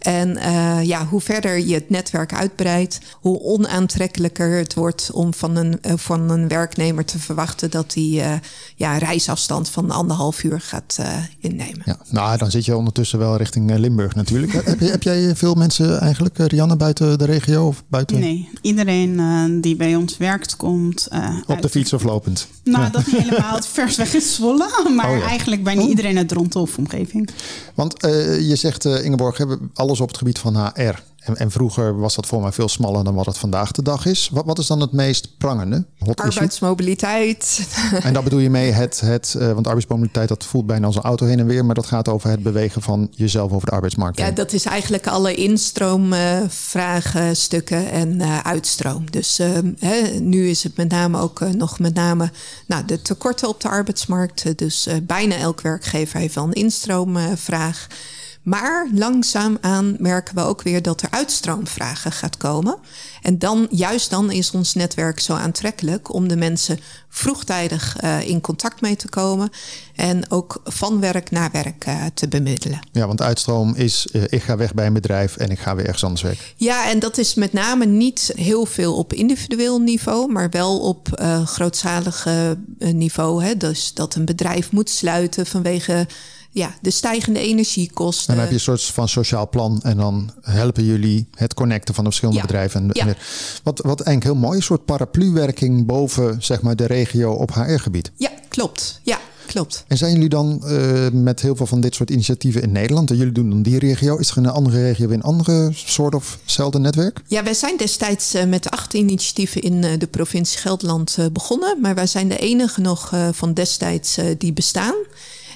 En uh, ja, hoe verder je het netwerk uitbreidt, hoe onaantrekkelijker het wordt om van een, uh, van een werknemer te verwachten dat hij uh, ja, reisafstand van anderhalf uur gaat innemen. Ja, nou, dan zit je ondertussen wel richting Limburg natuurlijk. heb, je, heb jij veel mensen eigenlijk, Rianne, buiten de regio? Of buiten... Nee, iedereen die bij ons werkt komt. Op de fiets of lopend? Nou, ja. dat helemaal het vers weg is Zwolle. Maar oh, ja. eigenlijk bijna oh. iedereen uit Dronten of omgeving. Want je zegt, Ingeborg, hebben alle alles op het gebied van HR. En, en, vroeger was dat voor mij veel smaller dan wat het vandaag de dag is. Wat, wat is dan het meest prangende? Hot arbeidsmobiliteit. En daar bedoel je mee het, het uh, want arbeidsmobiliteit dat voelt bijna als een auto heen en weer. Maar dat gaat over het bewegen van jezelf over de arbeidsmarkt. Ja, dat is eigenlijk alle instroomvraagstukken uh, en uh, uitstroom. Dus hè, nu is het met name ook nog met name nou, de tekorten op de arbeidsmarkt. Dus bijna elk werkgever heeft wel een instroomvraag. Maar langzaamaan merken we ook weer dat er uitstroomvragen gaat komen. En dan, juist dan is ons netwerk zo aantrekkelijk om de mensen vroegtijdig uh, in contact mee te komen. En ook van werk naar werk uh, te bemiddelen. Ja, want uitstroom is uh, ik ga weg bij een bedrijf en ik ga weer ergens anders weg. Ja, en dat is met name niet heel veel op individueel niveau, maar wel op grootschalig niveau. Hè? Dus dat een bedrijf moet sluiten vanwege ja, de stijgende energiekosten. Dan heb je een soort van sociaal plan en dan helpen jullie het connecten van de verschillende ja. bedrijven. En, ja. en wat, wat eigenlijk heel mooi, een soort parapluwerking boven zeg maar, de regio op HR-gebied. Ja, klopt. Ja, klopt. En zijn jullie dan uh, met heel veel van dit soort initiatieven in Nederland? En jullie doen dan die regio. Is er in een andere regio weer een andere soort of hetzelfde netwerk? Ja, wij zijn destijds uh, met acht initiatieven in uh, de provincie Gelderland begonnen. Maar wij zijn de enige nog van destijds die bestaan.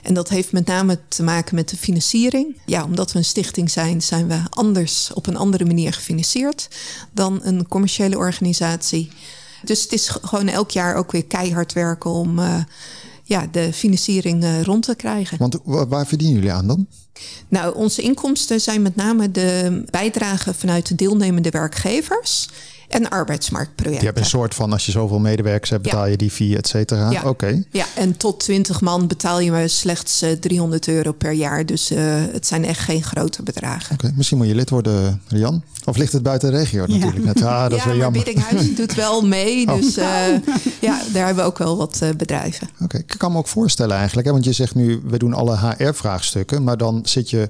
En dat heeft met name te maken met de financiering. Ja, omdat we een stichting zijn, zijn we anders op een andere manier gefinancierd dan een commerciële organisatie. Dus het is gewoon elk jaar ook weer keihard werken om uh, ja, de financiering rond te krijgen. Want waar verdienen jullie aan dan? Nou, onze inkomsten zijn met name de bijdrage vanuit de deelnemende werkgevers en arbeidsmarktprojecten. Je hebt een soort van, als je zoveel medewerkers hebt, betaal je die via, et cetera. Ja. Oké. Ja, en tot 20 man betaal je maar slechts uh, 300 euro per jaar. Dus uh, het zijn echt geen grote bedragen. Oké, misschien moet je lid worden, Rian. Of ligt het buiten de regio natuurlijk? Net. Ah, dat ja, is wel jammer. Biddinghuis doet wel mee. Oh. Dus uh, ja, daar hebben we ook wel wat bedrijven. Oké, ik kan me ook voorstellen eigenlijk. Hè, want je zegt nu, we doen alle HR-vraagstukken. Maar dan zit je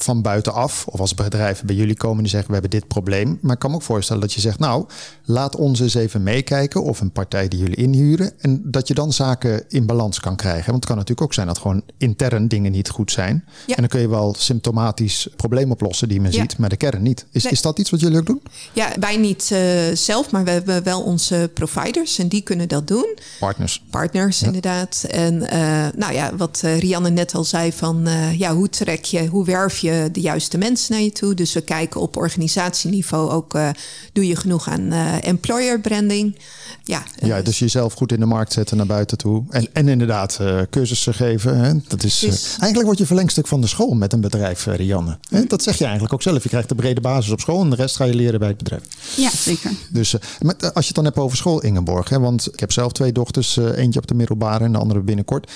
van buitenaf, of als bedrijven bij jullie komen die zeggen we hebben dit probleem. Maar ik kan me ook voorstellen dat je zegt, nou, laat ons eens even meekijken of een partij die jullie inhuren. En dat je dan zaken in balans kan krijgen. Want het kan natuurlijk ook zijn dat gewoon intern dingen niet goed zijn. Ja. En dan kun je wel symptomatisch probleem oplossen die men Ja. ziet, maar de kern niet. Is, Nee. is dat iets wat jullie ook doen? Ja, wij niet eh, zelf, maar we hebben wel onze providers en die kunnen dat doen. Partners. partners inderdaad. En eh, nou ja, wat eh, Rianne net al zei van ja, hoe trek je, hoe werf je de juiste mensen naar je toe? Dus we kijken op organisatieniveau ook, eh, doe je genoeg aan eh, employer branding? Ja, Ja, eh, dus jezelf goed in de markt zetten naar buiten toe. En, en inderdaad eh, cursussen geven. Hè? Dat is, Dus- eigenlijk word je verlengstuk van de school met een bedrijf, Rianne. Hè? Dat zeg je eigenlijk ook zelf. Je krijgt de brede basis op school en de rest ga je leren bij het bedrijf. Ja, zeker. Dus eh, maar als je het dan hebt over school, Ingeborg. Hè? Want ik heb zelf twee dochters. eh, eentje op de middelbare en de andere binnenkort.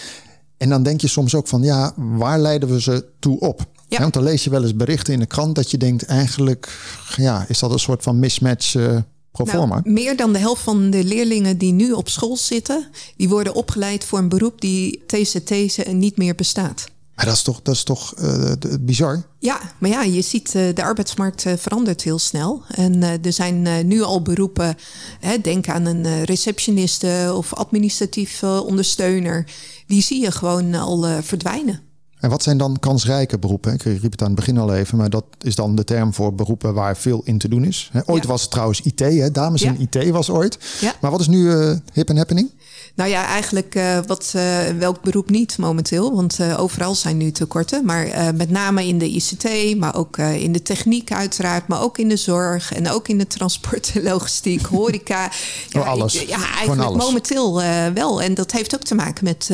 En dan denk je soms ook van, ja, waar leiden we ze toe op? Ja. Want dan lees je wel eens berichten in de krant dat je denkt, eigenlijk, ja, is dat een soort van mismatch? Nou, meer dan de helft van de leerlingen die nu op school zitten, die worden opgeleid voor een beroep die TCT niet meer bestaat. Maar dat is toch, dat is toch eh, bizar? Ja, maar ja, je ziet eh, de arbeidsmarkt verandert heel snel. En er zijn nu al beroepen, hè, denk aan een receptioniste of administratief ondersteuner. Die zie je gewoon al verdwijnen. En wat zijn dan kansrijke beroepen? Ik riep het aan het begin al even, maar dat is dan de term voor beroepen waar veel in te doen is. Ooit Ja. was het trouwens IT, hè? dames Ja. in IT was ooit. Ja. Maar wat is nu eh, hip en happening? Nou ja, eigenlijk eh, wat, eh, welk beroep niet momenteel? Want eh, overal zijn nu tekorten. Maar met name in de ICT, maar ook in de techniek uiteraard. Maar ook in de zorg en ook in de transport logistiek, horeca. Oh, alles. Ja, Gewoon eigenlijk alles. momenteel wel. En dat heeft ook te maken met...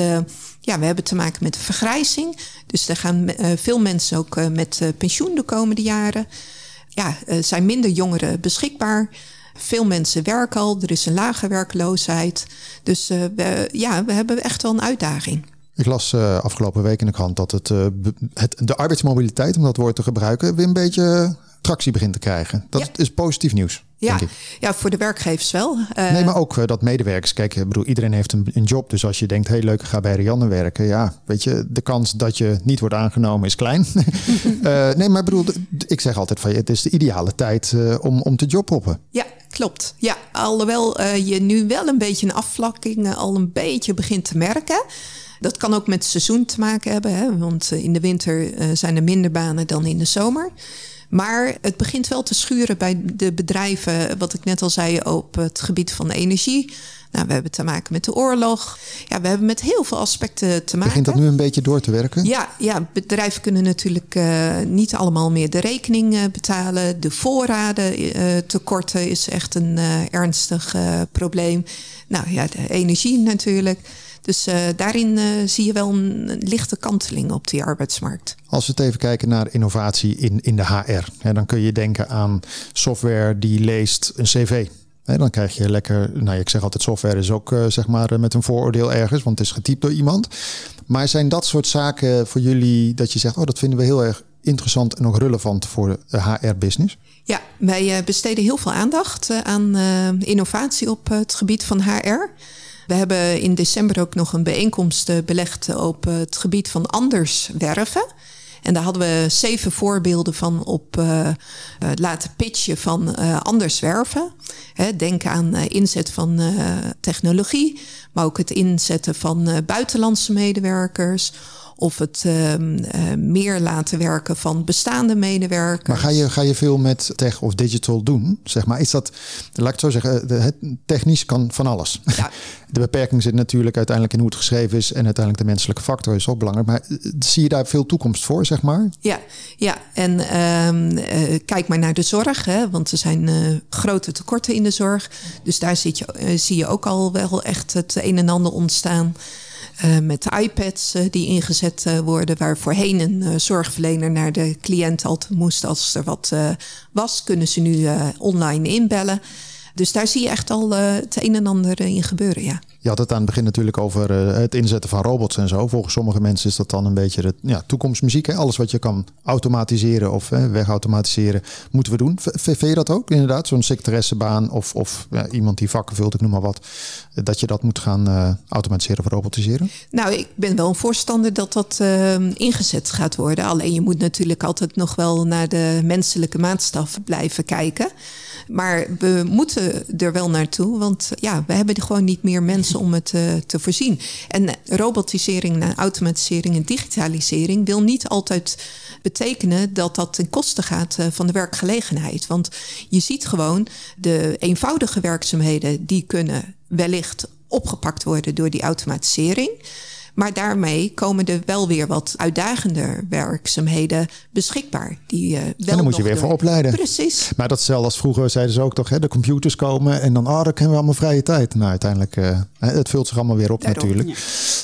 ja, we hebben te maken met vergrijzing. Dus er gaan veel mensen ook met pensioen de komende jaren. Ja, er zijn minder jongeren beschikbaar. Veel mensen werken al, er is een lage werkloosheid. Dus eh, we, ja, we hebben echt wel een uitdaging. Ik las eh, afgelopen week in de krant dat het, eh, het, de arbeidsmobiliteit, om dat woord te gebruiken, weer een beetje tractie begint te krijgen. Dat Ja. is positief nieuws. Ja, ja, voor de werkgevers wel. Nee, maar ook dat medewerkers. Kijk, ik bedoel, iedereen heeft een, een job. Dus als je denkt, hey, leuk, ik ga bij Rianne werken. Ja, weet je, de kans dat je niet wordt aangenomen is klein. Nee, maar ik bedoel, ik zeg altijd van je, het is de ideale tijd om, om te jobhoppen. Ja, klopt. Ja, alhoewel eh, je nu wel een beetje een afvlakking eh, al een beetje begint te merken. Dat kan ook met het seizoen te maken hebben, hè? want eh, in de winter zijn er minder banen dan in de zomer. Maar het begint wel te schuren bij de bedrijven, wat ik net al zei, op het gebied van energie. Nou, we hebben te maken met de oorlog. Ja, we hebben met heel veel aspecten te maken. Begint dat nu een beetje door te werken? Ja, ja, bedrijven kunnen natuurlijk eh, niet allemaal meer de rekening eh, betalen. De voorraden eh, tekorten is echt een ernstig probleem. Nou ja, de energie natuurlijk. Dus daarin zie je wel een, een lichte kanteling op die arbeidsmarkt. Als we het even kijken naar innovatie in, in de HR. Hè, dan kun je denken aan software die leest een cv. Hè, dan krijg je lekker, nou ik zeg altijd software is ook eh, zeg maar eh, met een vooroordeel ergens, want het is getypt door iemand. Maar zijn dat soort zaken voor jullie dat je zegt, oh dat vinden we heel erg interessant en ook relevant voor de HR-business? Ja, wij eh, besteden heel veel aandacht aan innovatie op het gebied van HR. We hebben in december ook nog een bijeenkomst belegd op het gebied van anders werven. En daar hadden we zeven voorbeelden van op eh, laten pitchen van eh, anders werven. Denk aan inzet van technologie, maar ook het inzetten van buitenlandse medewerkers. Of het ehm, eh, meer laten werken van bestaande medewerkers. Maar ga je, ga je veel met tech of digital doen? Zeg maar, is dat, laat ik het zo zeggen, de, het technisch kan van alles. Ja. De beperking zit natuurlijk uiteindelijk in hoe het geschreven is en uiteindelijk de menselijke factor is ook belangrijk. Maar eh, zie je daar veel toekomst voor, zeg maar? Ja, ja. en ehm, eh, kijk maar naar de zorg, hè, want er zijn eh, grote tekorten in de zorg. Dus daar zit je, eh, zie je ook al wel echt het een en ander ontstaan. Uh, met iPads uh, die ingezet uh, worden, waar voorheen een zorgverlener naar de cliënt altijd moest als er wat was, kunnen ze nu online inbellen. Dus daar zie je echt al het een en ander in gebeuren, ja. Je had het aan het begin natuurlijk over het inzetten van robots en zo. Volgens sommige mensen is dat dan een beetje de ja, toekomstmuziek. Hè? Alles wat je kan automatiseren of hè, wegautomatiseren, moeten we doen. Vind je dat ook inderdaad? Zo'n secretaressenbaan of, of ja, iemand die vakken vult, ik noem maar wat. Dat je dat moet gaan uh, automatiseren of robotiseren? Nou, ik ben wel een voorstander dat dat uh, ingezet gaat worden. Alleen je moet natuurlijk altijd nog wel naar de menselijke maatstaf blijven kijken. Maar we moeten er wel naartoe, want ja, we hebben gewoon niet meer mensen om het uh, te voorzien. En robotisering, automatisering en digitalisering wil niet altijd betekenen dat dat ten koste gaat uh, van de werkgelegenheid. Want je ziet gewoon de eenvoudige werkzaamheden die kunnen wellicht opgepakt worden door die automatisering. Maar daarmee komen er wel weer wat uitdagender werkzaamheden beschikbaar. Die, uh, wel en dan moet je weer door... voor opleiden. Precies. Maar dat zelfs vroeger zeiden ze ook toch, hè, de computers komen en dan, oh, dan hebben we allemaal vrije tijd. Nou, uiteindelijk, uh, het vult zich allemaal weer op Daarom, natuurlijk.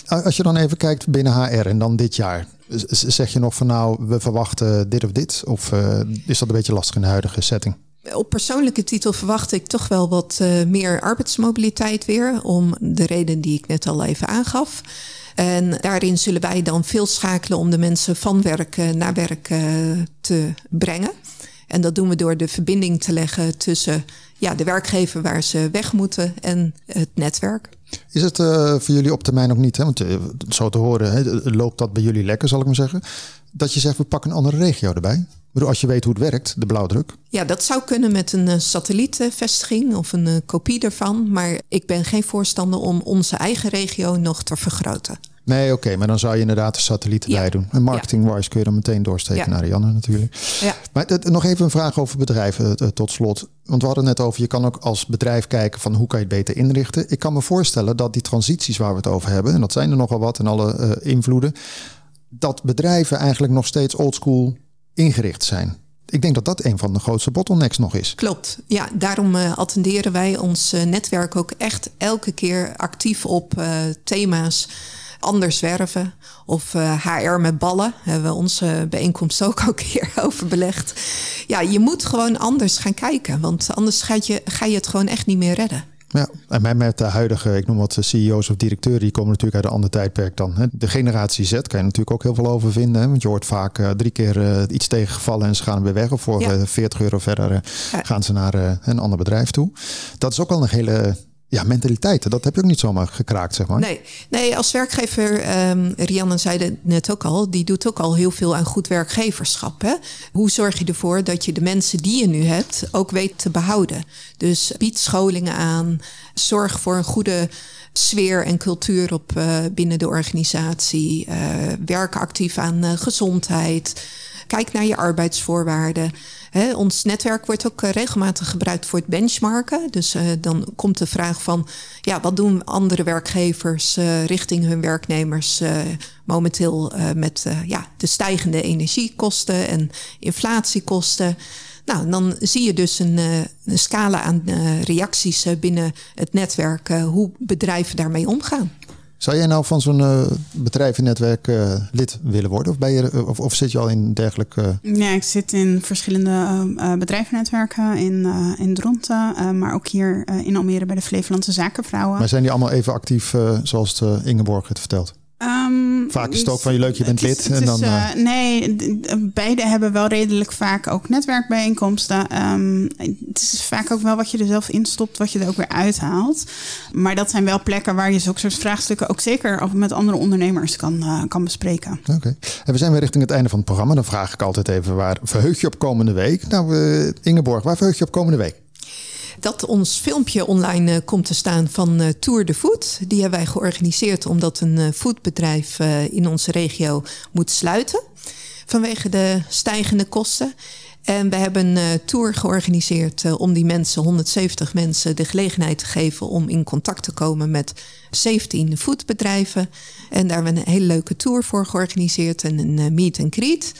Ja. Als je dan even kijkt binnen HR en dan dit jaar. Zeg je nog van nou, we verwachten dit of dit? Of uh, is dat een beetje lastig in de huidige setting? Op persoonlijke titel verwacht ik toch wel wat uh, meer arbeidsmobiliteit weer. Om de reden die ik net al even aangaf. En daarin zullen wij dan veel schakelen om de mensen van werk naar werk uh, te brengen. En dat doen we door de verbinding te leggen tussen ja, de werkgever waar ze weg moeten en het netwerk. Is het uh, voor jullie op termijn ook niet, hè? want uh, zo te horen, hè, loopt dat bij jullie lekker, zal ik maar zeggen, dat je zegt we pakken een andere regio erbij? bedoel, als je weet hoe het werkt, de blauwdruk. Ja, dat zou kunnen met een uh, satellietvestiging of een kopie daarvan. Maar ik ben geen voorstander om onze eigen regio nog te vergroten. Nee, oké, okay, maar dan zou je inderdaad de satelliet erbij ja. doen. En marketing-wise kun je dan meteen doorsteken ja. naar Janne natuurlijk. Ja. Maar nog even een vraag over bedrijven uh, tot slot. Want we hadden het net over, je kan ook als bedrijf kijken van hoe kan je het beter inrichten. Ik kan me voorstellen dat die transities waar we het over hebben, en dat zijn er nogal wat en alle invloeden, dat bedrijven eigenlijk nog steeds oldschool ingericht zijn. Ik denk dat dat een van de grootste bottlenecks nog is. Klopt. Ja, daarom uh, attenderen wij ons netwerk ook echt elke keer actief op thema's anders werven. Of HR met ballen. Hebben we onze bijeenkomst ook al een keer over belegd. Ja, je moet gewoon anders gaan kijken. Want anders ga je, ga je het gewoon echt niet meer redden. Ja, en met de huidige, ik noem wat CEO's of directeuren, die komen natuurlijk uit een ander tijdperk dan. De generatie Z kan je natuurlijk ook heel veel over vinden. Want je hoort vaak uh, drie keer uh, iets tegengevallen en ze gaan weer weg. Of voor ja. uh, 40 euro verder gaan ze naar een ander bedrijf toe. Dat is ook wel een hele ja, mentaliteiten. Dat heb je ook niet zomaar gekraakt, zeg maar. Nee, nee als werkgever, um, Rianne zei het net ook al, die doet ook al heel veel aan goed werkgeverschap. Hè? Hoe zorg je ervoor dat je de mensen die je nu hebt ook weet te behouden? Dus bied scholingen aan, zorg voor een goede sfeer en cultuur op uh, binnen de organisatie, uh, werk actief aan uh, gezondheid, kijk naar je arbeidsvoorwaarden. Ons netwerk wordt ook regelmatig gebruikt voor het benchmarken. Dus uh, dan komt de vraag van, ja, wat doen andere werkgevers uh, richting hun werknemers momenteel met ja, de stijgende energiekosten en inflatiekosten. Nou, dan zie je dus een, een scala aan reacties binnen het netwerk, hoe bedrijven daarmee omgaan. Zou jij nou van zo'n uh, bedrijvennetwerk uh, lid willen worden? Of, ben je, of, of, zit je al in dergelijke... Ja, ik zit in verschillende uh, bedrijvennetwerken in, in Dronten. maar ook hier in Almere bij de Flevolandse Zakenvrouwen. Maar zijn die allemaal even actief zoals de Ingeborg het vertelt? Um, vaak is het ook van je leuk, je bent lid. en dan, uh, nee, beide hebben wel redelijk vaak ook netwerkbijeenkomsten. Um, het is dus vaak ook wel wat je er zelf instopt, wat je er ook weer uithaalt. Maar dat zijn wel plekken waar je zulke soort vraagstukken ook zeker met andere ondernemers kan, uh, kan bespreken. Oké. Okay. En we zijn weer richting het einde van het programma. Dan vraag ik altijd even waar verheug je op komende week? Nou, uh, Ingeborg, waar verheug je op komende week? Dat ons filmpje online uh, komt te staan van uh, Tour de Food. Die hebben wij georganiseerd omdat een foodbedrijf in onze regio moet sluiten vanwege de stijgende kosten. En we hebben een tour georganiseerd om die mensen, 170 mensen, de gelegenheid te geven om in contact te komen met 17 foodbedrijven. En daar hebben we een hele leuke tour voor georganiseerd en een meet and greet.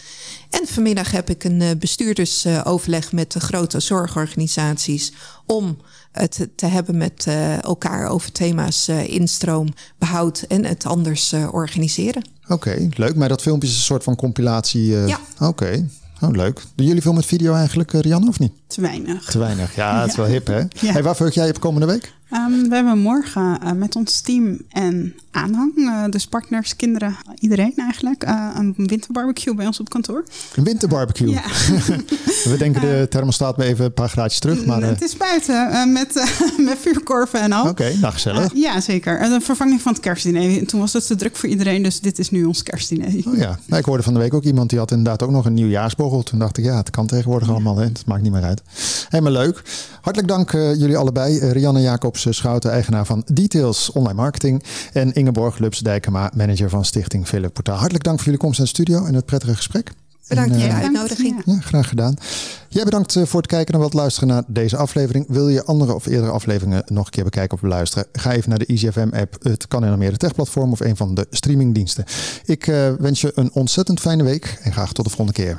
En vanmiddag heb ik een bestuurdersoverleg met de grote zorgorganisaties om het te hebben met elkaar over thema's instroom, behoud en het anders organiseren. Oké, leuk. Maar dat filmpje is een soort van compilatie. ja. Oké. Oh, leuk. Doen jullie veel met video eigenlijk, Rianne, of niet? Te weinig. Te weinig, ja, het is wel hip, hè? Hey, waar verheug jij op komende week? Um, we hebben morgen uh, met ons team en aanhang, uh, dus partners, kinderen, iedereen eigenlijk, uh, een winterbarbecue bij ons op kantoor. Een winterbarbecue? Ja. we denken de thermostaat maar even een paar graadjes terug. Maar, het is buiten met, met vuurkorven en al. Oké, okay, nou gezellig. ja, zeker. Een vervanging van het kerstdiner. Toen was het te druk voor iedereen, dus dit is nu ons kerstdiner. Oh ja, nou, ik hoorde van de week ook iemand die had inderdaad ook nog een nieuwjaarsborrel. Toen dacht ik, ja, het kan tegenwoordig ja. allemaal, hè. het maakt niet meer uit. Helemaal leuk. Hartelijk dank jullie allebei. Rianne Jacobs Schouten, eigenaar van Details Online Marketing. En Ingeborg Lubs Dijkema, manager van Stichting Philip Portaal. Hartelijk dank voor jullie komst in de studio en het prettige gesprek. Bedankt voor de uh, uitnodiging. Ja, graag gedaan. Jij bedankt voor het kijken en wat luisteren naar deze aflevering. Wil je andere of eerdere afleveringen nog een keer bekijken of beluisteren? Ga even naar de EasyFM app. Het kan in een meer techplatform of een van de streamingdiensten. Ik uh, wens je een ontzettend fijne week en graag tot de volgende keer.